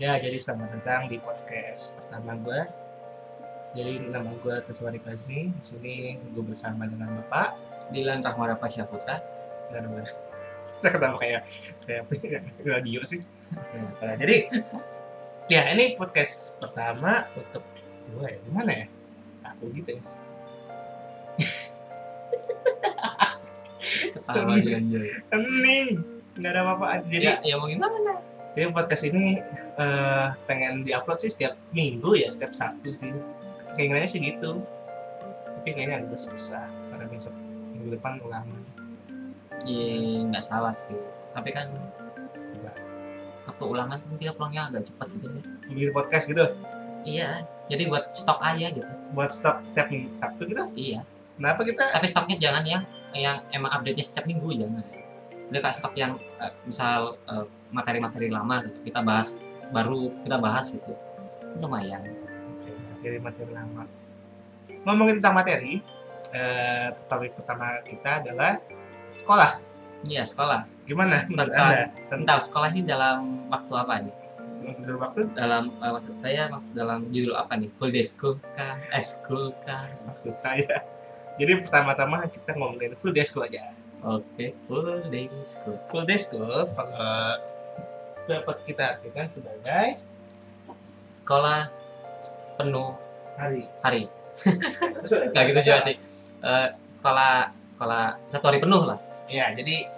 Ya, jadi selamat datang di podcast pertama gue. Jadi nama gue Teswari Kazi. Di sini gue bersama dengan Bapak Dilan Rahmara Pasya Putra. dan benar. Kita ketemu kayak kayak radio sih. Nah, jadi ya ini podcast pertama untuk gue ya. Gimana ya? Aku gitu ya. Sama aja. Hening. Nggak ada apa-apaan. Jadi Ya, ya mau gimana? Jadi podcast ini eh, pengen diupload sih setiap minggu ya, setiap Sabtu sih. Keinginannya sih gitu. Tapi kayaknya agak susah karena besok minggu depan ulangan. Iya, nggak salah sih. Tapi kan waktu ulangan kan kita pulangnya agak cepat gitu ya. Bikin podcast gitu, Iya, jadi buat stok aja gitu. buat stok setiap minggu Sabtu gitu. Iya. Kenapa kita? Tapi stoknya jangan yang yang emang update-nya setiap minggu jangan. Udah kayak stok yang eh, misal eh, materi-materi lama gitu. Kita bahas baru kita bahas gitu. Lumayan. Oke, materi-materi lama. Ngomongin tentang materi, eh, topik pertama kita adalah sekolah. Iya, sekolah. Gimana menurut Tentang- anda? Tentang sekolah ini dalam waktu apa nih? sudah waktu dalam eh, maksud saya maksud dalam judul apa nih full day school kah eh school kah maksud saya. Jadi pertama-tama kita ngomongin full day school aja. Oke full day school Full day school kalau dapat kita artikan sebagai sekolah penuh hari. hari. Nggak gitu juga sih. Eh, sekolah sekolah satu hari penuh lah. Ya jadi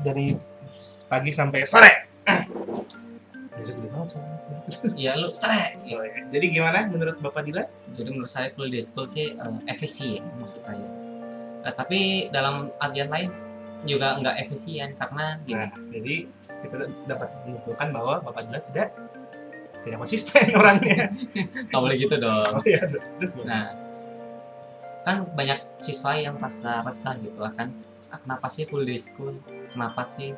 dari pagi sampai sore. Jadi gede banget suaranya. ya lu sere gitu. Oh, ya. jadi gimana menurut bapak Dila? Jadi menurut saya full day school sih eh, efisien maksud saya Eh, tapi dalam artian lain juga nggak efisien karena gini nah jadi kita dapat menentukan bahwa bapak Dila tidak tidak konsisten orangnya nggak boleh gitu dong oh, iya. terus? Nah, kan banyak siswa yang rasa resah gitu lah kan. Ah, kenapa sih full day school? Kenapa sih?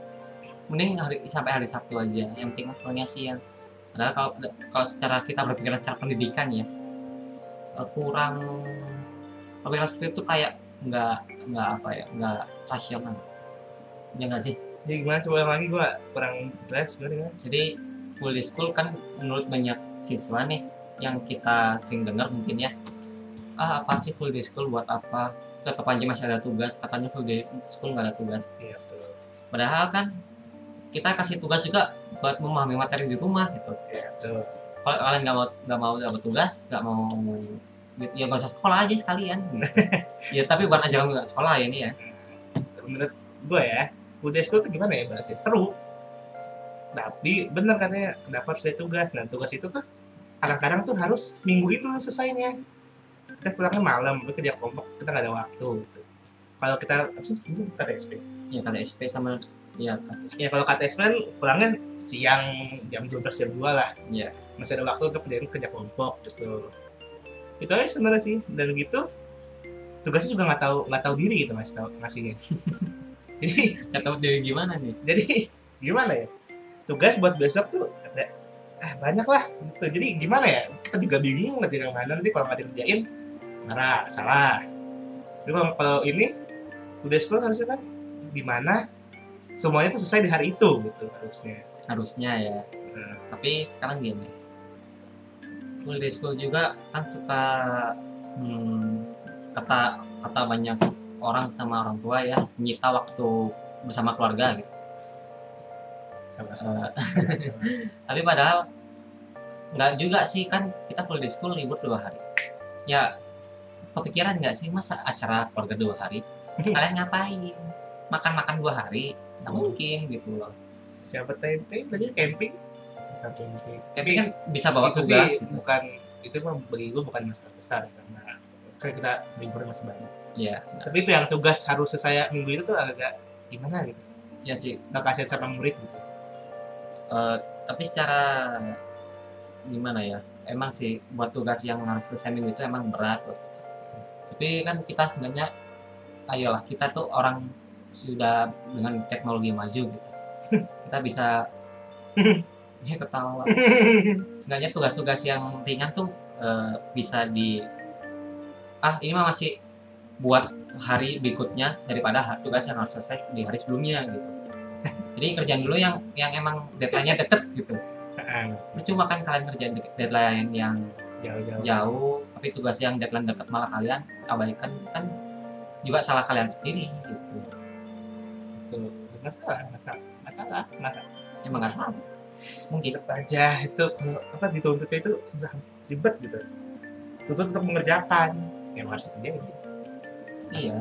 Mending hari, sampai hari Sabtu aja. Yang penting mah pulangnya siang. Padahal kalau kalau secara kita berpikiran secara pendidikan ya eh, kurang pemikiran seperti itu kayak nggak nggak apa ya nggak rasional. Ya nggak sih. jadi gimana? Coba ulang lagi gua kurang jelas gimana? Jadi full school kan menurut banyak siswa nih yang kita sering dengar mungkin ya ah apa sih full day school? Buat apa? Tetap aja masih ada tugas katanya full day school nggak ada tugas. Iya tuh padahal kan kita kasih tugas juga buat memahami materi di rumah gitu. Iya tuh kalau kalian nggak mau nggak mau dapat tugas nggak mau gitu, ya nggak usah sekolah aja sekalian. Gitu. ya tapi bukan aja nggak sekolah ya ini ya. Menurut gue ya day school itu gimana ya bahasanya seru. Tapi bener katanya kenapa harus ada tugas? Nah tugas itu tuh kadang-kadang tuh harus minggu itu selesainya. Kita pulangnya malam kita kerja kelompok kita nggak ada waktu gitu. kalau kita apa sih? Itu KTSP ya kada SP sama ya kan ya kalau KTSP kan pulangnya siang jam 12 jam 2 lah. Iya. masih ada waktu untuk kerjain kerja kelompok gitu itu aja sebenarnya sih. Dan gitu tugasnya juga nggak tahu nggak tahu diri gitu mas tahu ngasihnya. Jadi nggak tahu dari gimana nih? Jadi gimana ya? Tugas buat besok tuh ada ah, banyak lah gitu. Jadi gimana ya? Kita juga bingung ngerjain yang mana nanti kalau nggak dikerjain marah salah. Jadi kalau, ini udah sekolah harusnya kan gimana semuanya tuh selesai di hari itu gitu harusnya. Harusnya ya. Nah, tapi sekarang gini full day school juga kan suka hmm, kata kata banyak orang sama orang tua ya menyita waktu bersama keluarga gitu. Eh, tapi padahal nggak juga sih kan kita full day school libur dua hari. Ya kepikiran nggak sih masa acara keluarga dua hari? Kalian ngapain? Makan makan dua hari? Nggak mungkin gitu loh. Siapa tempe lagi camping bukan camping tapi kan bisa bawa itu tugas sih bukan itu mah bagi gue bukan masalah besar ya, karena kan kita masih banyak. Ya tapi itu yang tugas harus selesai minggu itu tuh agak gimana gitu. Ya sih. Nggak kasih sama murid gitu. Eh, tapi secara gimana ya emang sih buat tugas yang harus selesai minggu itu emang berat buat kita. tapi kan kita sebenarnya ayolah kita tuh orang sudah dengan teknologi maju gitu. Kita bisa ya ketawa. Sebenarnya tugas-tugas yang ringan tuh eh, bisa di ah ini mah masih buat hari berikutnya daripada tugas yang harus selesai di hari sebelumnya gitu. Jadi kerjaan dulu yang yang emang deadline-nya deket gitu. Percuma kan kalian ngerjain de- deadline yang jauh-jauh. jauh tapi tugas yang deadline dekat malah kalian abaikan kan juga salah kalian sendiri gitu. Itu salah nggak salah nggak salah emang nggak salah mungkin aja itu apa dituntutnya itu sudah ribet gitu. Tuntut untuk mengerjakan yang harus kerjain sih iya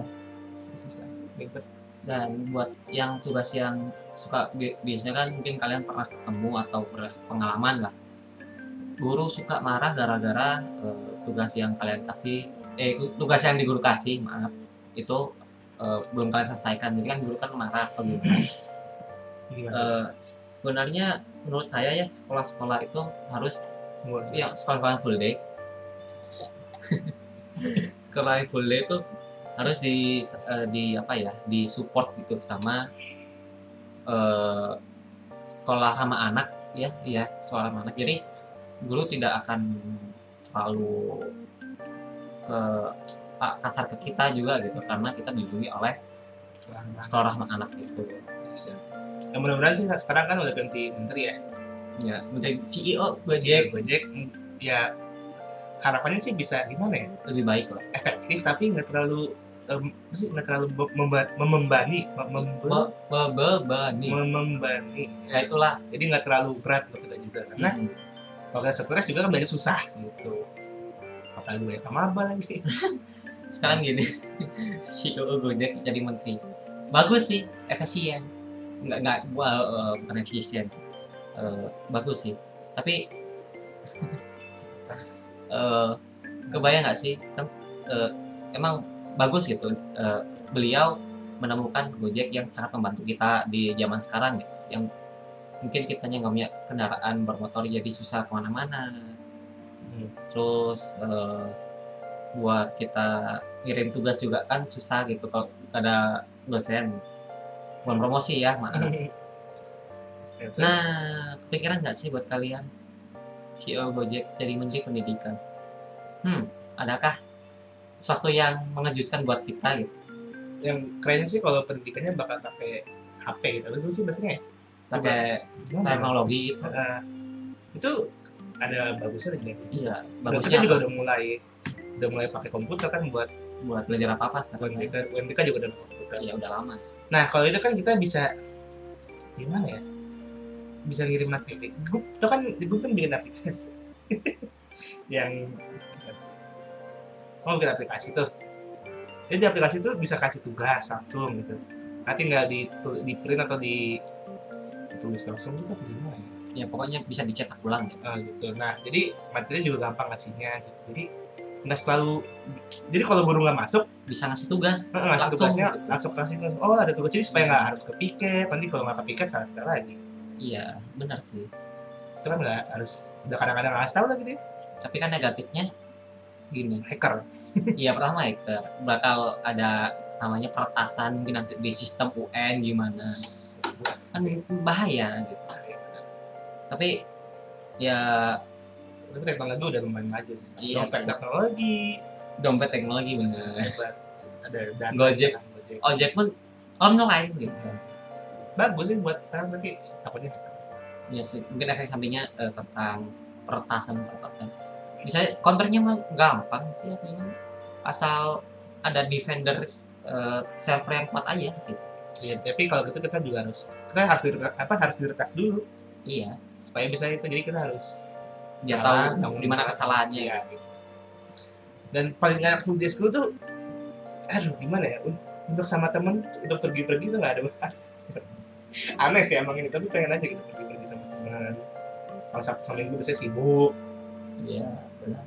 susah ribet. Dan buat yang tugas yang suka bi- biasanya kan mungkin kalian pernah ketemu atau pernah pengalaman lah. Guru suka marah gara-gara eh, tugas yang kalian kasih eh tugas yang di guru kasih maaf itu eh, belum kalian selesaikan. Jadi kan guru kan marah atau gimana Eh, sebenarnya menurut saya ya sekolah-sekolah itu harus semua yang sekolah-sekolah full day. Sekolah full day itu harus di eh, di apa ya di support gitu sama eh, sekolah ramah anak ya iya sekolah ramah anak. Jadi guru tidak akan terlalu ke kasar ke kita juga gitu karena kita dilindungi oleh sekolah ramah anak gitu yang mudah-mudahan sih sekarang kan udah ganti menteri ya. Ya menjadi CEO Gojek. Gojek Gojek ya harapannya sih bisa gimana ya? Lebih baik lah. Efektif tapi nggak terlalu apa sih nggak terlalu memba- membebani mem- mem- Be- be- bebani membebani. Ya itulah. Jadi nggak terlalu berat untuk kita juga karena Mm. kalau kita stres juga kan belajar susah gitu. Apalagi banyak sama apa lagi. Sekarang gini CEO Gojek jadi menteri. Bagus sih efisien nggak nggak gua eh, bukan efisien Eh, bagus sih. Tapi eh kebayang nggak sih? Kan eh, emang bagus gitu eh, beliau menemukan Gojek yang sangat membantu kita di zaman sekarang gitu. Yang mungkin kitanya nggak punya kendaraan bermotor jadi susah ke mana-mana. Hmm. terus eh, buat kita ngirim tugas juga kan susah gitu kalau ada dosen bukan promosi ya maaf. Ya, terus, nah kepikiran nggak sih buat kalian? CEO Gojek jadi menteri pendidikan. Hmm adakah sesuatu yang mengejutkan buat kita gitu? Yang keren sih kalau pendidikannya bakal pakai HP gitu. Tapi itu sih biasanya ya, pakai ya? teknologi gitu Eh, itu ada bagusnya dan jeleknya iya Bagusnya juga udah mulai udah mulai pakai komputer kan buat buat belajar apa apa sekarang. Ya. UMBK UMBK juga udah komputer ya udah lama sih. nah kalau itu kan kita bisa gimana ya? Bisa ngirim materi grup itu kan grup kan bikin aplikasi. Yang oh bikin aplikasi tuh. Jadi di aplikasi tuh bisa kasih tugas langsung gitu. Nanti nggak di di print atau di ditulis langsung gitu gimana ya? Ya pokoknya bisa dicetak ulang gitu. Ah, gitu. Nah, jadi materi juga gampang ngasihnya gitu. Jadi nggak selalu jadi kalau guru nggak masuk bisa ngasih tugas eh, ngasih langsung tugasnya gitu. langsung kasih tugas. oh ada tugas. Jadi supaya nggak harus ke piket nanti kalau nggak ke piket salah kita lagi. Iya benar sih. Itu kan nggak harus udah kadang-kadang nggak tahu lagi dia. Tapi kan negatifnya gini. Hacker. Iya pertama hacker. Bakal ada namanya peretasan mungkin nanti di sistem UN gimana. Kan bahaya gitu. Tapi ya tapi teknologi udah lumayan maju sih. Iya dompet sih. teknologi dompet teknologi bener hebat ada dana Gojek. sekarang, Gojek. ojek pun online gitu bagus sih buat sekarang tapi takutnya hacker. ya sih mungkin efek sampingnya eh, tentang peretasan peretasan bisa counternya mah gampang sih aslinya asal ada defender eh, server yang kuat aja gitu Iya, tapi kalau gitu kita juga harus kita harus diretas, apa harus diretas dulu iya supaya bisa itu jadi kita harus jalan, tahu di mana kesalahannya Iya, gitu. Dan paling enak full day school tuh, aduh gimana ya? un- Untuk sama temen, untuk pergi-pergi tuh nggak ada. Aneh sih emang ini, tapi pengen aja gitu pergi-pergi sama teman. Kalau Sabtu sama Minggu biasanya sibuk, iya benar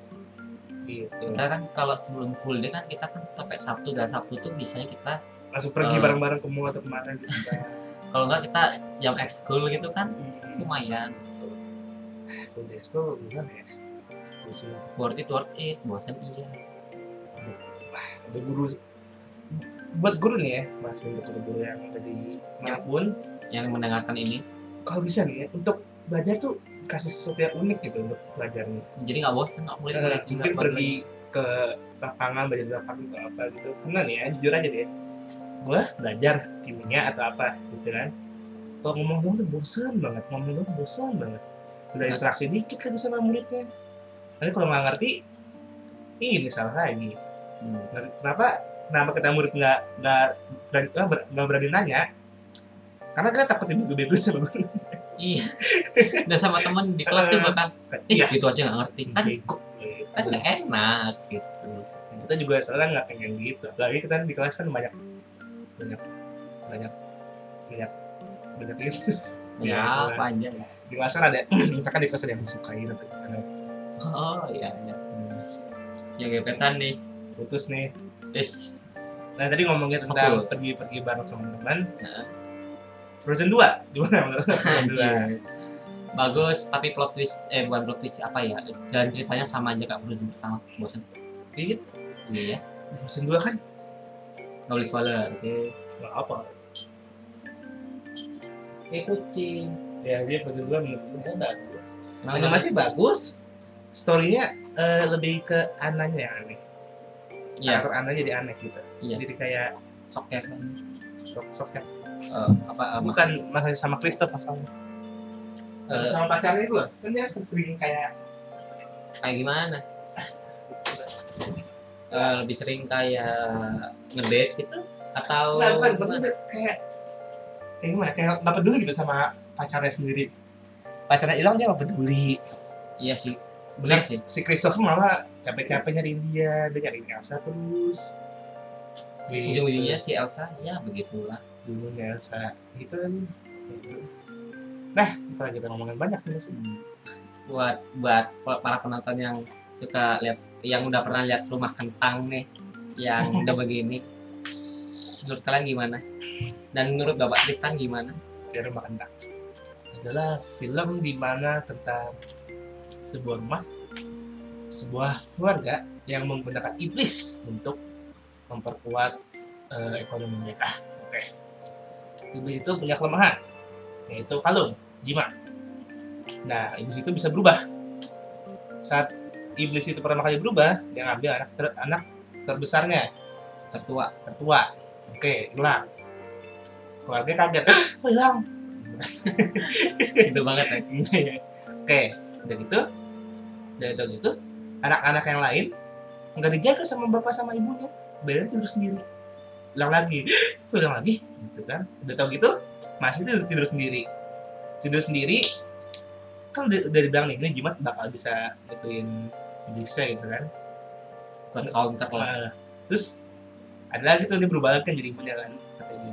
gitu. kita kan kalau sebelum full day kan kita kan sampai Sabtu dan Sabtu tuh biasanya kita Langsung pergi Eh. bareng-bareng ke mall atau ke mana gitu. kan. kalau nggak kita jam ekskul gitu kan Hmm, lumayan. Full day school gimana ya? Worth it worth it. Bosan iya. Ada guru buat guru nih ya, maaf untuk guru-guru yang ada di mana pun, yang mendengarkan ini. Kalau bisa nih ya, untuk belajar tuh kasih sesuatu yang unik gitu untuk belajarnya. jadi nggak bosan nggak murid Eh, murid juga mungkin pergi ke lapangan belajar di lapangan atau apa gitu. Karena nih ya jujur aja deh. Gue belajar kimia atau apa gitu kan. Kalau ngomong doang tuh bosan banget ngomong doang bosan banget udah interaksi dikit lagi sama muridnya nanti kalau nggak ngerti ini salah lagi Hmm. Nah, kenapa kenapa kita murid nggak nggak berani nggak ber- nggak berani nanya karena kita takut dibego-bego sama guru Iya. Dan sama temen di kelas tuh bakal, eh iya gitu aja nggak ngerti. Kan, bego kan nggak enak gitu. kita juga soalnya nggak pengen gitu apalagi kita di kelas kan banyak banyak banyak banyak banyak itu Ya, kan. panjang. Di kelas kan ada misalkan di kelas ada yang disukai atau ada Oh iya, iya. Yang gebetan nih, putus nih is nah tadi ngomongin tentang pergi-pergi bareng sama teman Nah. Frozen 2 gimana menurut lo? Frozen 2 Anjir. Bagus, tapi plot twist, eh bukan plot twist apa ya? Jalan ceritanya sama aja kak Frozen pertama, bosan. Iya, Iya, Frozen 2 kan nggak boleh spoiler. Oke. nggak apa Eh kucing. Ya dia Frozen 2 menurut gue bagus. Kenapa? animasi bagus storynya eh, lebih ke ananya yang aneh. Iya, karakter ananya jadi aneh gitu. Iya. jadi kayak sok ya kan. sok sok ya Eh, apa eh, bukan masalah sama Christoph masalahnya. Eh. sama pacarnya itu loh. Kan dia sering kayak kayak gimana? Eh, lebih sering kayak ngedate gitu? Atau nggak bukan bukan kayak kayak gimana? Kayak nggak peduli gitu sama pacarnya sendiri pacarnya hilang dia nggak peduli Iya sih, benar sih. si Christoph malah capek-capek nyariin dia dia nyariin Elsa terus Gitu. Ujung-ujungnya si Elsa ya begitulah. dulunya Elsa itu itu. nah kalau kita ngomongin banyak sih buat buat para penonton yang suka lihat yang udah pernah lihat rumah kentang nih yang udah begini menurut kalian gimana dan menurut bapak Tristan gimana dari rumah kentang adalah film di mana tentang sebuah rumah sebuah keluarga yang menggunakan iblis untuk memperkuat eh, ekonomi mereka. Oke. Iblis itu punya kelemahan yaitu kalung, jimat. Nah, iblis itu bisa berubah. Saat iblis itu pertama kali berubah, dia ngambil anak ter- anak terbesarnya, tertua tertua. Oke, hilang. Keluarga kaget, oh hilang. itu banget ya Oke, dan itu, dan itu gitu, anak-anak yang lain nggak dijaga sama bapak sama ibunya, beda tidur sendiri. Hilang lagi, hilang lagi, gitu kan? Udah tau gitu, masih tidur, tidur sendiri, tidur sendiri. Kan udah, udah dibilang nih, ini jimat bakal bisa gituin bisa gitu kan? counter lah Nah, terus ada lagi tuh dia berubah kan jadi ibunya kan katanya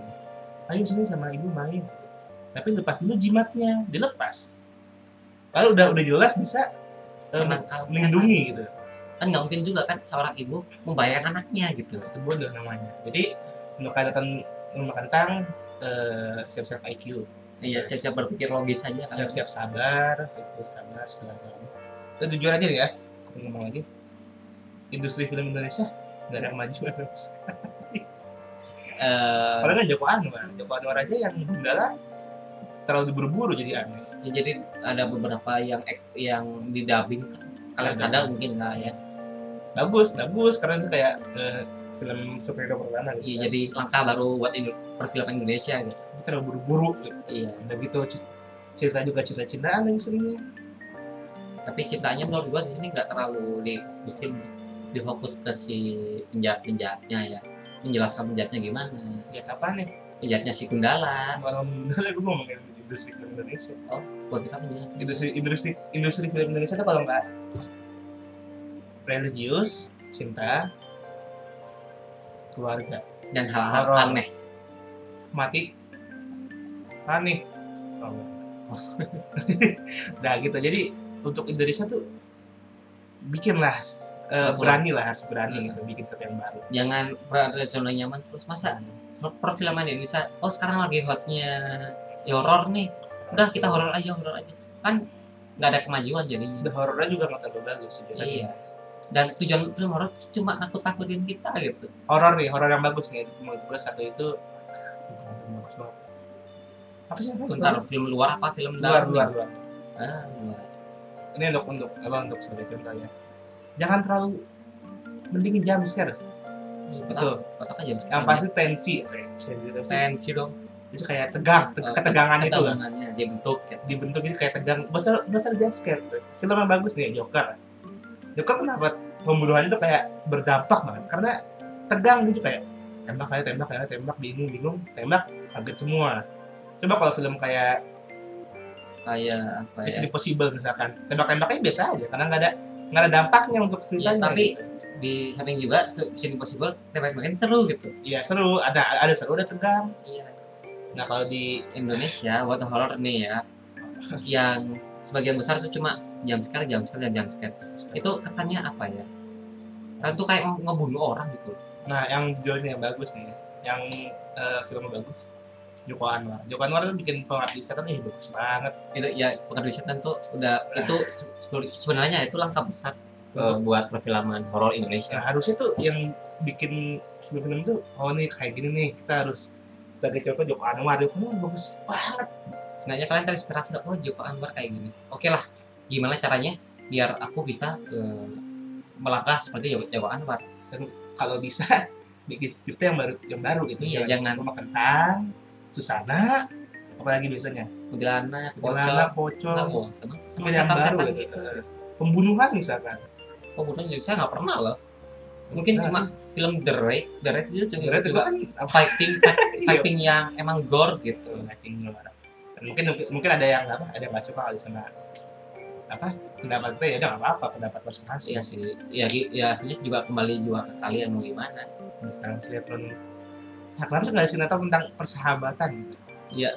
ayo sini sama ibu main gitu. Tapi lepas dulu jimatnya dilepas lalu udah udah jelas bisa eh, menangkal melindungi gitu. Kan nggak mungkin juga kan seorang ibu membayar anaknya gitu. Itu bodoh namanya. Jadi untuk kaitan rumah kentang eh, siap-siap IQ iya siap-siap berpikir logis saja kan. Siap-siap sabar itu sabar segala galanya. Itu jujur aja ya aku ngomong lagi. Industri film Indonesia nggak ada kemajuan Eh, Padahal kan Joko Anwar, Joko Anwar aja yang Gundala terlalu diburu-buru jadi aneh. ya jadi ada beberapa yang yang didubbing kan kalian Ada. sadar mungkin lah ya Bagus, bagus karena itu kayak eh, film superhero pertama gitu. iya kan. jadi langkah baru buat Indo- perfilman Indonesia gitu Itu terlalu buru-buru gitu. iya Udah gitu cerita juga cinta-cintaan yang seringnya. tapi cintanya menurut gua di sini nggak terlalu difokusin difokus ke si penjahat penjahatnya ya menjelaskan penjahatnya gimana Ya kapan nih? penjahatnya si Gundala Malam Gundala gue ngomongin industri film Indonesia. gua kira penjahat Industri industri industri film Indonesia itu kalau nggak religius, cinta, keluarga, dan hal-hal aneh. Mati, aneh. Oh, nah gitu. Jadi untuk Indonesia tuh bikinlah eh, Satu berani lah harus berani Hmm. gitu bikin sesuatu yang baru. Jangan berada di zona nyaman terus masa? Per- perfilman Indonesia oh sekarang lagi hotnya ya horor nih. Udah kita horor aja horor aja. Kan nggak ada kemajuan jadinya. The horornya juga nggak terlalu bagus sejujurnya. iya. Dan tujuan film horor cuma nakut nakutin kita gitu. Horor nih horor yang bagus nih. Menurut gue satu itu yang bagus banget. Apa sih? Bentar film luar apa? Film luar dalam luar nih? luar. Ah luar. Ini untuk untuk apa untuk sebagai contoh ya. Jangan terlalu mendingin jam scare. Iya, betul. apa jam yang sekarang pasti tensi tensi gitu tensi dong itu kayak tegang te- Eh, ketegangan itu. lah ketegangannya dia bentuk gitu. dibentuk ini kayak tegang. Baca baca jump scare. Film yang bagus nih Joker. Joker kenapa pembunuhannya tuh kayak berdampak banget? Karena tegang gitu kayak tembak kayak tembak kayak tembak bingung bingung tembak kaget semua. Coba kalau film kayak kayak apa ya? Impossible misalkan tembak-tembaknya biasa aja karena nggak ada nggak ada dampaknya untuk Iya, ceritanya tapi gitu. di samping juga Mission Impossible tembak-tembakan seru gitu. Iya seru. Ada ada seru ada tegang. Iya nah kalau di Indonesia buat horror nih ya yang sebagian besar itu cuma jam sekali jam sekali dan jam sekali. Itu kesannya apa ya? Kan tuh kayak ngebunuh orang gitu nah yang judulnya yang bagus nih yang eh, filmnya bagus Joko Anwar. Joko Anwar tuh bikin pengabdi setan nih bagus banget. Itu ya pekerja setan tuh udah itu se- se- sebenarnya itu langkah besar eh, buat perfilman horor Indonesia. Harusnya tuh yang bikin sebuah film itu oh nih kayak gini nih kita harus sebagai contoh Joko Anwar. Joko Anwar bagus banget. Sebenarnya kalian terinspirasi oh Joko Anwar kayak gini. Oke lah gimana caranya biar aku bisa eh, melangkah seperti Joko, Joko Anwar? Kalau bisa bikin cerita yang baru yang baru gitu. Iya, jangan- rumah kentang Susana apalagi biasanya? Kuntilanak Polana, pocong. Sama yang baru gitu. gitu. Pembunuhan misalkan. pembunuhan juga saya nggak pernah loh mungkin Nah, cuma film The Raid The Raid itu juga, itu juga kan apa fighting fight- Iya. fighting yang emang gore gitu acting luar. Mungkin mungkin ada yang apa? Ada yang nggak suka kali sama apa pendapat itu ya udah nggak apa-apa pendapat masing-masing. iya sih ya ya aslinya juga kembali juga ke kalian mau gimana Sekarang sinetron Nah, sih nggak ada sinetron tentang persahabatan gitu? kayak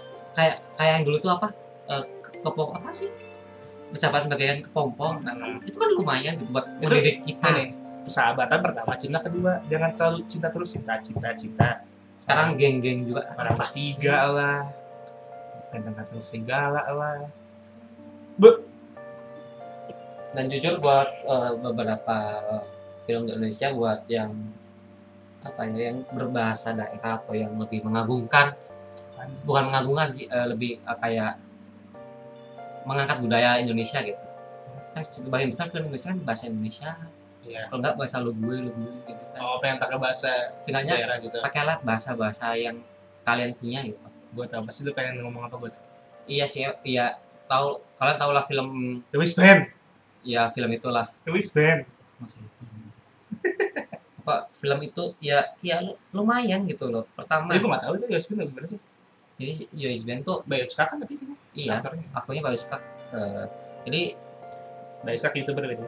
kayak yang dulu tuh apa Eh, ke- kepong apa sih persahabatan bagian kepompong nah, Hmm. itu kan lumayan gitu buat mendidik kita Ini persahabatan pertama, cinta kedua, jangan terlalu cinta terus cinta cinta cinta. sekarang geng-geng juga. Sih? tiga lah, ganteng-ganteng serigala lah. dan jujur buat eh, beberapa film di Indonesia buat yang apa ya yang berbahasa daerah atau yang lebih mengagungkan. Bukan mengagungkan sih eh, lebih eh, kayak mengangkat budaya Indonesia gitu. Kan sebagian besar film Indonesia kan bahasa Indonesia Iya. kalau enggak bahasa lu gue lu gue gitu kan Oh, pengen pakai bahasa seenggaknya daerah gitu. pakailah bahasa-bahasa yang kalian punya gitu Buat apa sih lu pengen ngomong apa buat? iya sih iya tahu kalian tahu lah film The Band, ya film itulah The Band. masa itu apa film itu ya ya lu- lumayan gitu loh pertama Jadi gue nggak tahu itu The Band gimana sih? jadi Joyce Band tuh Bayu Skak kan tapi ini iya aktornya. akunya bagus suka Eh, jadi Bayu Skak youtuber gitu.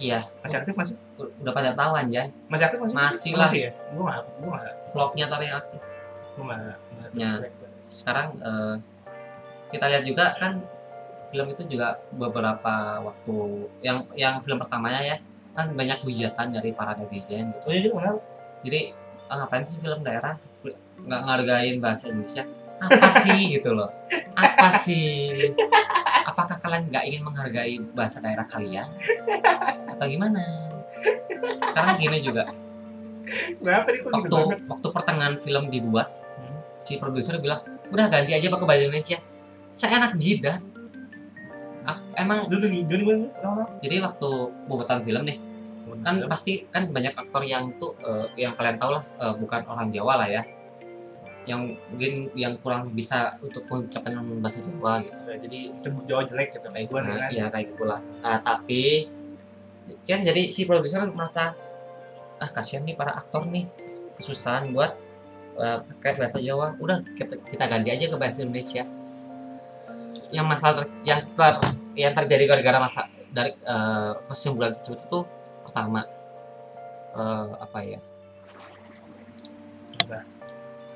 Iya Masih aktif masih? udah pada tahu anjay Masih aktif masih? Masih lah. Masih ya? Gue nggak, gue nggak, vlognya tapi yang aktif gue nggak. nggak Ya. sekarang eh, kita lihat juga kan film itu juga beberapa waktu yang yang film pertamanya ya kan banyak hujatan dari para netizen gitu Oh iya gitu kenapa? jadi ah, ngapain sih film daerah nggak ngargain bahasa Indonesia apa sih gitu loh apa sih apakah kalian nggak ingin menghargai bahasa daerah kalian atau gimana sekarang gini juga Kenapa nih kok gitu waktu banget? waktu pertengahan film dibuat Hmm. si produser bilang udah ganti aja pakai bahasa Indonesia saya enak jidat Ah, emang Dulu dulu dulu dulu. jadi waktu pembuatan film nih kan pasti kan banyak aktor yang tuh eh, yang kalian tahu lah eh, bukan orang Jawa lah ya yang mungkin yang kurang bisa untuk mengucapkan bahasa Jawa gitu Ya, jadi itu jauh jelek gitu kayak gue nah, kan. ya kayak gitulah nah, tapi kan jadi si produser merasa ah kasihan nih para aktor nih kesusahan buat eh, pakai bahasa Jawa. Udah kita, ganti aja ke bahasa Indonesia. Yang masalah ter- yang ter yang terjadi gara-gara masa dari eh, kesimpulan tersebut itu pertama eh, apa ya? Apa?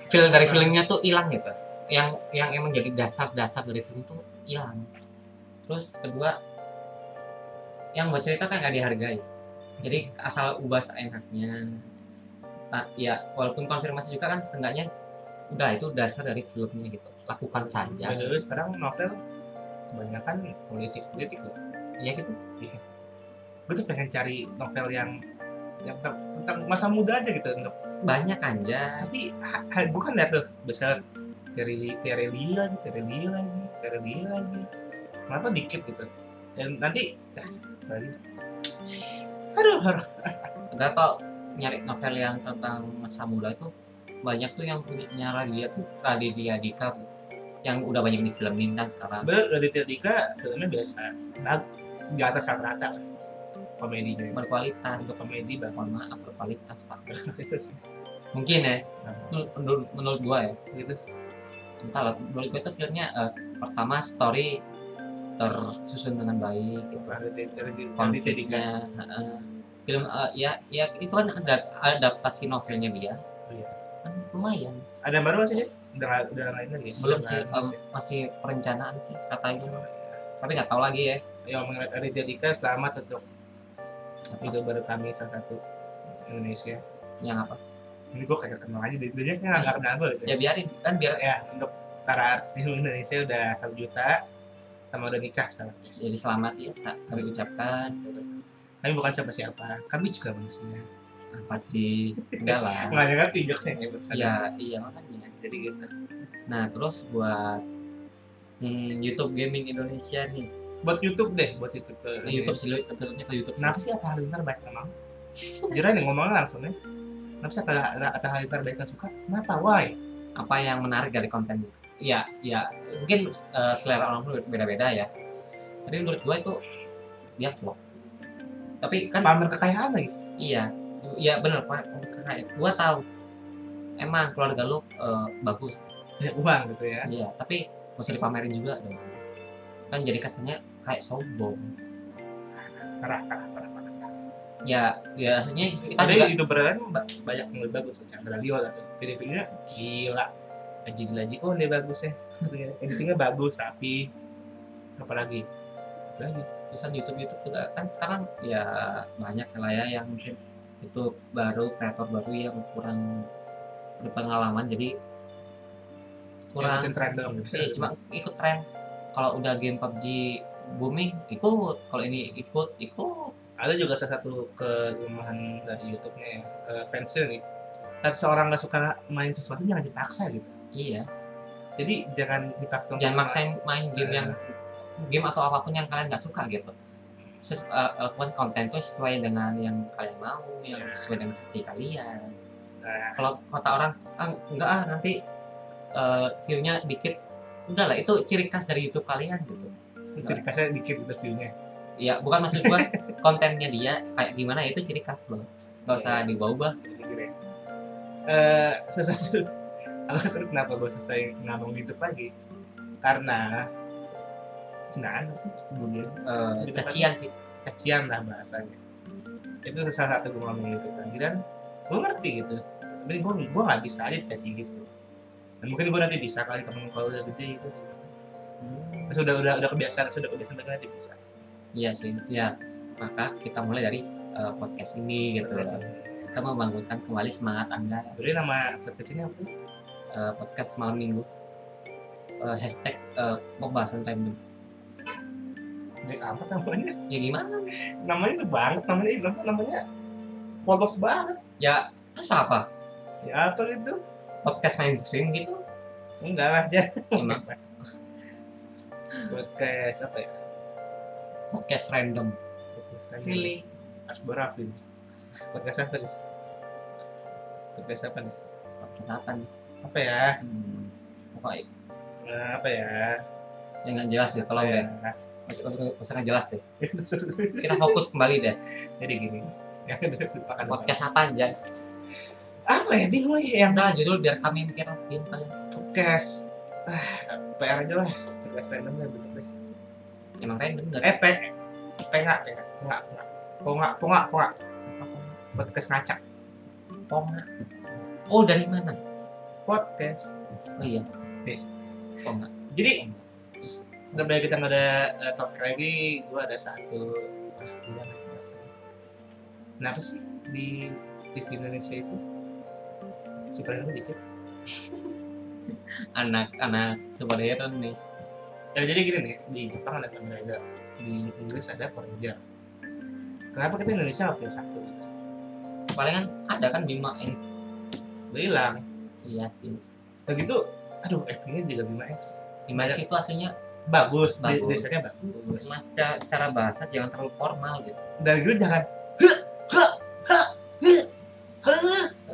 feel dari filmnya tuh hilang gitu. Yang yang emang jadi dasar-dasar dari film itu hilang. Terus kedua yang buat cerita kan nggak dihargai jadi asal ubah seenaknya nah, ya walaupun konfirmasi juga kan seenggaknya udah itu dasar dari filmnya gitu lakukan saja Ya dulu sekarang novel kebanyakan politik politik loh. ya gitu Gue tuh pengen cari novel yang yang tentang, tentang masa muda aja gitu. Untuk- banyak aja Tapi gue kan liat tuh besar Tereli Tereli lagi, Tereli lagi, Tereli lagi. Kenapa dikit gitu? Dan nanti ah, lagi. Aduh, aduh. Enggak kok nyari novel yang tentang masa muda itu banyak tuh yang punya Raditya tuh Raditya Dika yang udah banyak di filmin kan sekarang Bener, Raditya Dika filmnya biasa. Nah, di atas rata-rata lah. Komedinya. berkualitas Untuk komedi mohon bagus. maaf berkualitas pak mungkin ya menurut, menurut, menurut gua ya Gitu. entahlah menurut gua itu filmnya eh, pertama story tersusun dengan baik gitu konfliknya film eh, ya ya itu kan ada adaptasi novelnya dia Iya. kan lumayan Ada yang baru masih sih? Udah udah lain lagi. belum sih em, masih perencanaan sih katanya Oh, iya. tapi nggak tahu lagi ya Ya ngomongin Raditya Dika selamat untuk youtuber kami salah satu Indonesia. yang apa Ini gue kayak kenal aja, dia dia kayak nggak kenal gue gitu. ya biarin kan biar Ya untuk para artis di Indonesia udah satu juta sama udah nikah sekarang. jadi selamat ya sa- kami ucapkan Kami bukan siapa-siapa, kami juga manusia. apa sih enggak lah Nggak ada ngerti jokesnya ya bersama. ya iya makanya Jadi gitu. nah terus buat hmm, YouTube Gaming Indonesia nih Buat YouTube deh, buat YouTube ke Nah, YouTube sih episode-nya ke YouTube. Kenapa sih Atta Halilintar banyak emang? Jira nih ngomongnya langsung nih. Kenapa sih Atta, Atta Halilintar banyak yang suka? Kenapa? Why? apa yang menarik dari kontennya iya iya. Mungkin eh, selera orang beda-beda ya. Tapi menurut gue itu dia vlog tapi kan Pamer kekayaan lagi. iya. Iya bener pak kayak gue tahu. Emang keluarga lu eh, bagus. Banyak uang gitu ya. iya tapi gak usah dipamerin juga dong. Kan jadi kesannya kayak sombong. Parah, parah, parah, ya ya hanya kita Tapi juga lain ba- banyak yang lebih bagus. Chandra Leo atau video-videonya gila. Aji lagi kok dia bagus ya. Editingnya bagus, rapi. Apalagi? Lagi. bisa di YouTube YouTube juga kan sekarang ya banyak lah ya yang mungkin itu baru kreator baru yang kurang berpengalaman jadi kurang Ikutin tren dong. iya, cuma ikut tren kalau udah game PUBG booming ikut kalau ini ikut ikut ada juga salah satu kelemahan dari YouTube-nya ya, eh, fansnya nih. Kalau seorang nggak suka main sesuatu jangan dipaksa gitu. Iya. Jadi jangan dipaksa. jangan maksain main. game yang game atau apa pun yang kalian nggak suka gitu. Ses, eh, lakukan konten itu sesuai dengan yang kalian mau yang Iya. sesuai dengan hati kalian. Nah, kalau kata orang ah, enggak ah nanti eh, view-nya dikit. Udah lah itu ciri khas dari YouTube kalian gitu. Ciri khasnya dikit gitu view-nya. ya bukan maksud gua kontennya dia kayak gimana itu ciri khas loh. Nggak usah diubah-ubah. Sesuatu alasan kenapa gue selesai ngomong YouTube lagi? Karena hinaan apa sih kemudian Eh, cacian sih. Cacian lah bahasanya. Itu salah satu gue ngomong YouTube lagi dan gue ngerti gitu. Tapi gue gue nggak bisa aja dicaci gitu. Dan mungkin gue nanti bisa kali kamu kalau udah gede gitu. Terus udah udah udah kebiasaan sudah kebiasaan tapi nanti bisa. Iya sih ya. Maka kita mulai dari eh, podcast ini gitu. Terus, kita membangunkan kembali semangat anda. Jadi nama podcast ini apa eh, podcast malam minggu Eh, hashtag eh, pembahasan random Jack apa namanya? ya gimana Namanya tuh banget, namanya namanya, namanya polos banget. ya terus apa Ya apa gitu? podcast mainstream gitu Enggak lah, emang podcast apa ya? podcast random really Asbor. Podcast apa nih? Podcast apa nih? podcast apa nih Apa ya? hmm, pokoknya Nah, apa ya? yang nggak jelas deh tolong Apa deh usah jelas deh kita fokus kembali deh Jadi gini. Ya, podcast apa aja Apa ya? Bingung ya yang udah judul biar kami mikir kalian podcast. Ah, PR aja lah. Podcast random lah bener deh. emang random dari Eh, P. P enggak, P enggak. Enggak, enggak. Ponga, ponga, ponga. Podcast ngacak. ponga oh dari mana Podcast. oh iya Eh. ponga Jadi daripada kita nggak ada uh, topik lagi, gue ada satu. Ah, gimana? Kenapa sih di TV Indonesia itu superhero dikit? anak-anak superhero nih Ya jadi gini nih, di Jepang ada Kamen Rider, di Inggris ada Power Ranger. Kenapa kita Indonesia punya satu? Palingan ada kan Bima X Udah hilang. Iya sih Udah gitu, aduh actingnya juga Bima X. Bima X itu aslinya Bagus, Bagus. desanya bagus. cuma secara, secara bahasa jangan terlalu formal gitu Dan gitu jangan, huh,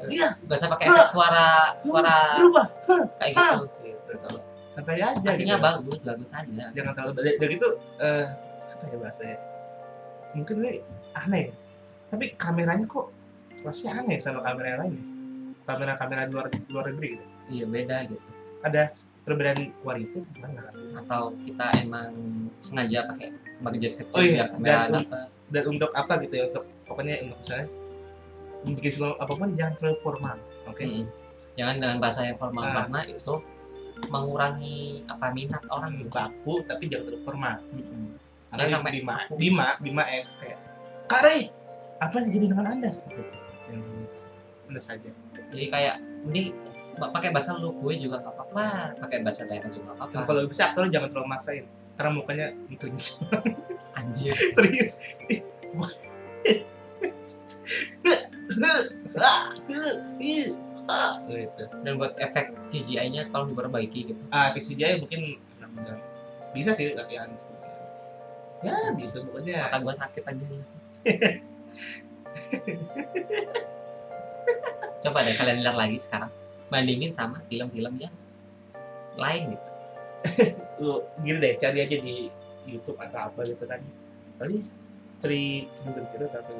iya, Gak usah pakai efek suara suara berubah kayak gitu. gitu. Santai aja Aslinya gitu. bagus, bagus aja. jangan terlalu balik dari itu eh apa ya bahasanya mungkin ini aneh tapi kameranya kok rasanya aneh sama kamera yang lain ya kamera kamera luar luar negeri gitu Iya beda gitu. ada perbedaan kualitas gimana. Atau kita emang sengaja pakai budget kecil Oh iya, biar kamera dan- dapat. dan untuk apa gitu ya untuk pokoknya untuk misalnya bikin film apa pun jangan terlalu formal oke Mm-mm. Jangan dengan bahasa yang formal Ah. karena itu mengurangi apa minat orang gitu. baku tapi jangan terlalu formal Mm-mm. karena sampai Bima baku. Bima Bima X kayak Kare apa yang terjadi dengan anda gitu yang kayak gitu anda saja Jadi kayak ini pakai bahasa lu gue juga nggak apa-apa, pakai bahasa daerah juga nggak Dan apa-apa. kalau bisa aktor jangan terlalu maksain karena mukanya mungkin Anjir. serius gitu Dan buat efek CGI-nya tolong diperbaiki gitu. ah CGI mungkin bisa sih latihan seperti itu. ya gitu pokoknya Mata gue sakit aja. Coba deh kalian lihat lagi sekarang. Bandingin sama film-film yang lain gitu. lu gini deh cari aja di YouTube atau apa gitu kan sih Three Kingdom gitu atau apa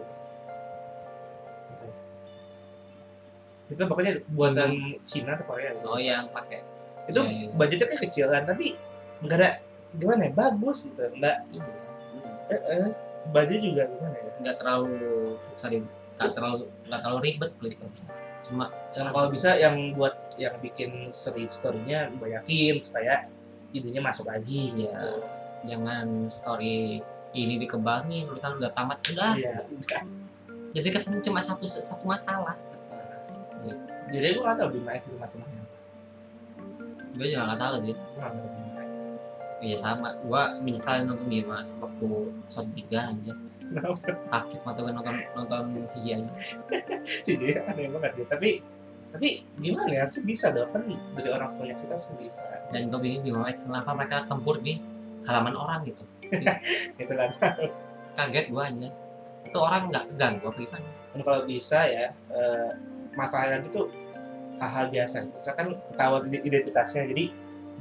gitu ya? itu pokoknya buatan Cina atau Korea gitu Oh yang pakai itu Iya, iya. budgetnya kan kecil kan tapi nggak ada gimana ya bagus gitu nggak ini eh, eh, baju juga gimana ya nggak terlalu susah di nggak terlalu nggak terlalu ribet gitu. Cuma yang kalau bisa yang buat yang bikin story storynya banyakin supaya idenya masuk lagi. Ya jangan story ini dikembangin tulisan udah tamat udah. Udah. Jadi kesan cuma satu satu masalah. Jadi gue nggak tahu di mana itu masalahnya gue juga nggak tahu sih. Iya sama. Gue misalnya nonton Bima waktu episode 3 aja sakit mata gue nonton nonton CGI dia aneh banget ya. Tapi tapi gimana ya? Sih bisa dong kan dari orang sebanyak kita sih bisa. Dan gue bingung Bima Max kenapa mereka tempur di halaman orang gitu. Itu kan kaget gue aja. Itu orang nggak ganggu apa gimana? Dan kalau bisa ya eh, masalahnya itu tuh hal-hal biasa. Misalkan ketahuan ide- identitasnya jadi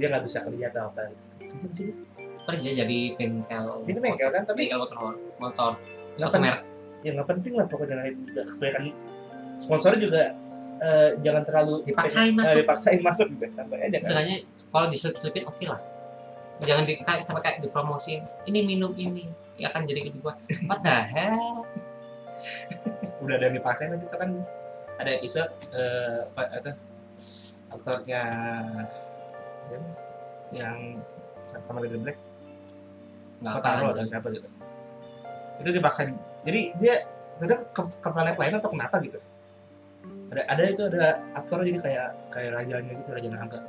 dia nggak bisa kerja atau apa. Mungkin sih kerja jadi bengkel ini bengkel kan tapi bengkel motor motor pen- merek ya nggak penting lah pokoknya lah itu juga kebanyakan sponsor juga eh, jangan terlalu Dipaksain eh, masuk. dipaksain masuk juga sampai aja kan Seenggaknya kalau diselip-selipin oke lah. Jangan di kayak sampai kayak dipromosin. Ini minum ini ya akan jadi lebih kuat. What the hell? udah ada yang dipaksain kita kan ada episode eh apa itu aktornya yang sama The Black Kotaro atau siapa gitu. Itu dipaksain. Jadi dia ada ke, ke planet lain atau kenapa gitu? Ada ada itu ada aktor jadi kayak kayak rajanya gitu raja naga.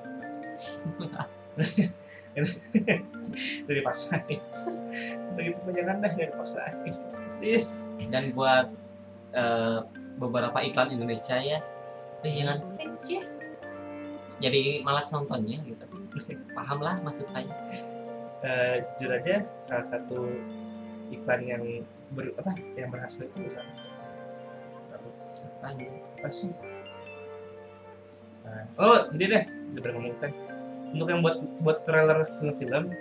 Itu dipaksain. Begitu jangan dah jangan dipaksain. Please. Dan buat eh, beberapa iklan Indonesia ya, eh, jangan. Cringe ya. Jadi malas nontonnya gitu. Paham lah maksud saya. Eh jujur aja salah satu iklan yang ber, apa yang berhasil itu bukan. Kan, apa sih? Nah, oh ini deh udah pernah ngomong kan? Untuk yang buat buat trailer film-film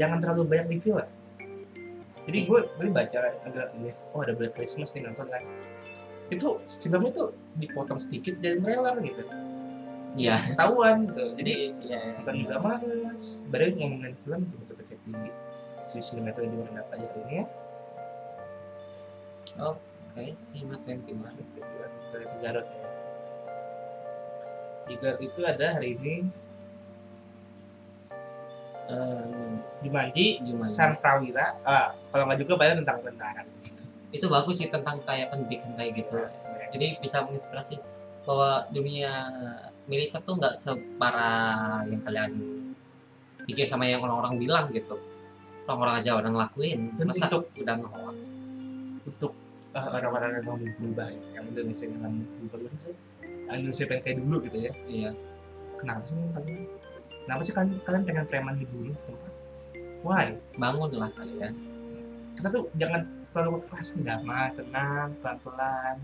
jangan terlalu banyak di film. Jadi gue tadi baca ada ini oh ada Black Christmas nih nonton kan? Itu filmnya tuh dipotong sedikit dari trailer gitu Iya. ketahuan gitu jadi Jadi ya. nonton juga males baru ngomongin film coba cek di si sinetron di mana apa aja ini ya Oke, simak dan gimana? dari Garut ya di Garut itu ada hari ini Eh, Jumanji gimana? Sang Prawira ah kalau nggak juga banyak tentang tentara gitu Itu bagus sih tentang kayak pendidikan kayak gitu. jadi bisa menginspirasi bahwa dunia militer tuh nggak separah yang kalian pikir sama yang orang-orang bilang gitu. Orang-orang aja udah ngelakuin Dan masa untuk- udah nge-hoax? untuk uh, orang-orang yang mau berubah ya, yang Indonesia yang mau berubah sih Indonesia pengen kayak dulu gitu ya. Iya. Kenapa sih kalian? Kenapa sih kalian, kalian pengen preman dibunuh tempat why? Bangun lah kalian. Kita tuh jangan selalu kekerasan damai tenang pelan pelan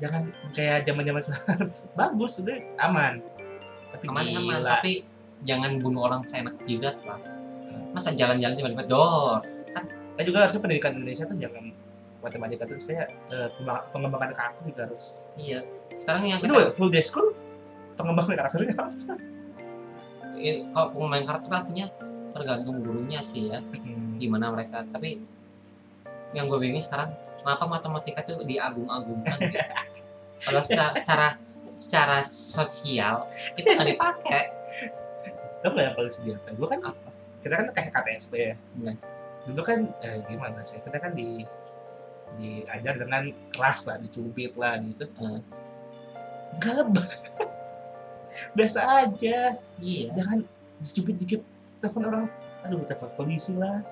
jangan kayak zaman zaman sekarang. Bagus udah aman. Tapi aman aman. gila. Tapi jangan bunuh orang seenak jidat lah masa jalan-jalan tiba-tiba dor? Nah juga harusnya pendidikan Indonesia tuh jangan matematika terus. Kayak pengembang- pengembangan karakter juga harus. Iya. Sekarang yang itu kita full day school pengembangan karakternya apa? kalau pemain karakter pastinya tergantung gurunya sih ya gimana mereka. Tapi yang gue bingung sekarang kenapa matematika tuh diagung-agungkan gitu. kalau secara, secara secara sosial itu nggak dipakai Tau gak yang paling sedih apa? Gue kan apa kita kan kayak KTSP ya. Iya. Dulu kan eh, gimana sih? Kita kan di diajar dengan keras lah, dicubit lah gitu. Hmm. Enggak lebih. Biasa aja. iya Jangan dicubit dikit telepon orang. Aduh, telepon polisi lah.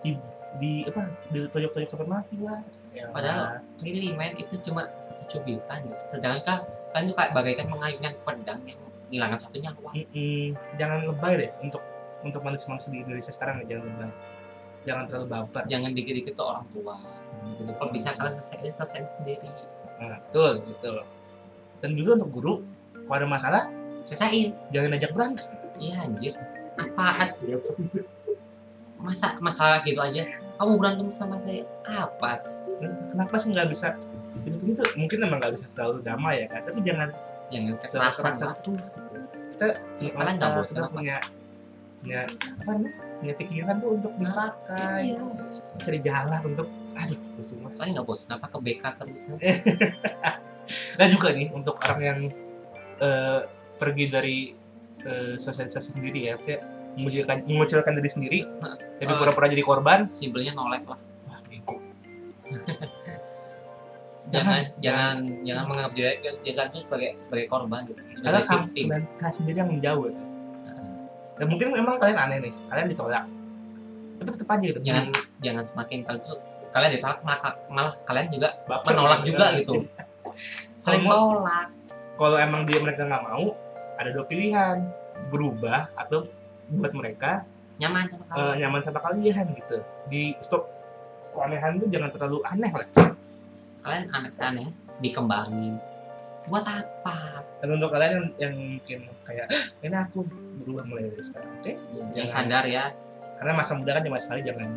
Di di apa? Ditonjok-tonjok sampai mati lah. Ya, Padahal- really man itu cuma satu cubitan gitu sedangkan kan itu kayak bagaikan mengayunkan pedang yang hilangkan satunya wah Mm-mm. jangan lebay deh untuk untuk manusia-manusia di Indonesia sekarang ya jangan lebay. Jangan terlalu baper. jangan dikit-dikit tuh orang tua. Gitu. kalau bisa kalian selesaiin selesaiin sendiri. Nah, betul, betul. Dan juga untuk guru, kalau ada masalah, selesaiin. jangan ajak berantem. iya anjir. Apaan sih? Masa masalah gitu aja. Kamu berantem sama saya? Apa sih Kenapa sih nggak bisa? Ini tuh mungkin emang nggak bisa selalu damai ya kan, tapi jangan jangan terus. Gitu. Kita, Kalian nggak bosan kita punya punya apa namanya? Punya pikiran tuh untuk dipakai, Iya. cari jalan untuk aduh, pusing lah. kalian nggak bosan apa ke BK terus? Dan juga nih untuk orang yang eh, pergi dari eh, sosialisasi sendiri ya, saya memunculkan memunculkan diri sendiri, Nah, tapi oh, pura-pura jadi korban. simpelnya nolek lah jangan Jangan, jangan menganggap diri diri tuh sebagai sebagai korban gitu Karena kamu dan kalian sendiri yang menjauh. Tuh. Nah, Dan mungkin memang kalian aneh nih, kalian ditolak. Tapi tetap aja gitu. jangan jangan semakin kalian tuh kalian ditolak malah, malah kalian juga Baper menolak gitu. juga gitu saling tolak Kalau emang dia mereka nggak mau, ada dua pilihan, berubah atau buat mereka nyaman sama eh, kalian nyaman sama kalian gitu. Di stop keanehan itu jangan terlalu aneh lah. Kalian aneh-aneh dikembangin buat apa Dan untuk kalian yang, yang mungkin kayak ini aku berubah mulai dari sekarang, oke? yang Jangan. sadar ya Karena masa muda kan cuma sekali, jangan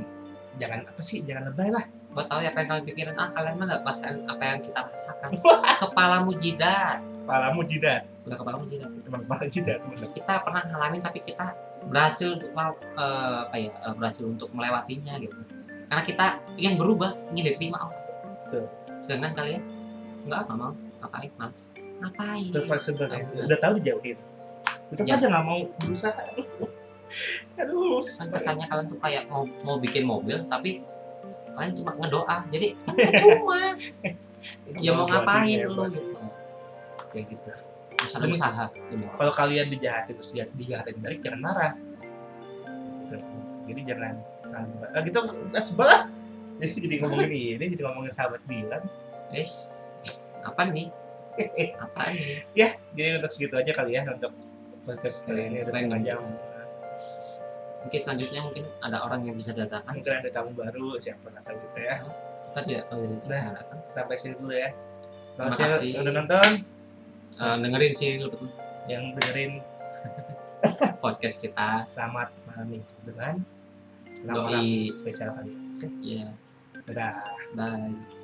jangan apa sih, jangan lebay lah. gue tahu ya apa yang kalian pikirin ah kalian mah gak rasakan apa yang kita rasakan kepalamu jidat Kepalamu jidat, udah kepalamu jidat emang kepala jidat. bener. kita pernah ngalamin tapi kita berhasil law- eh, apa ya eh, berhasil untuk melewatinya gitu karena kita ingin berubah ingin diterima Allah Betul. Sedangkan kalian nggak apa mau ngapain males ngapain fleksibel ya. Udah. Tahu dijauhin. Tetap Ya. aja nggak mau berusaha. Aduh, kan kesannya kalian tuh kayak mau mau bikin mobil tapi kalian cuma ngedoa jadi cuma ya mau ngapain lu gitu Kayak gitu. ada usaha gitu. kalau kalian dijahatin terus dia dijahatin balik jangan marah gitu. jadi jangan jangan- ah, gitu nggak sebel lah jadi jadi ngomongin ini jadi ngomongin sahabat Dilan. Guys apa nih? Apa nih? Jadi untuk segitu aja kali ya untuk podcast kali ini udah setengah jam mungkin selanjutnya mungkin ada orang yang bisa datang. Mungkin ada tamu baru siapa tahu gitu ya. Kita tidak tahu dari Nah. datang. sampai sini dulu ya. Terima kasih. udah nonton. Eh, dengerin sih lu yang dengerin. Podcast kita. Selamat malam minggu dengan malam doi spesial kali oke 拜拜，拜。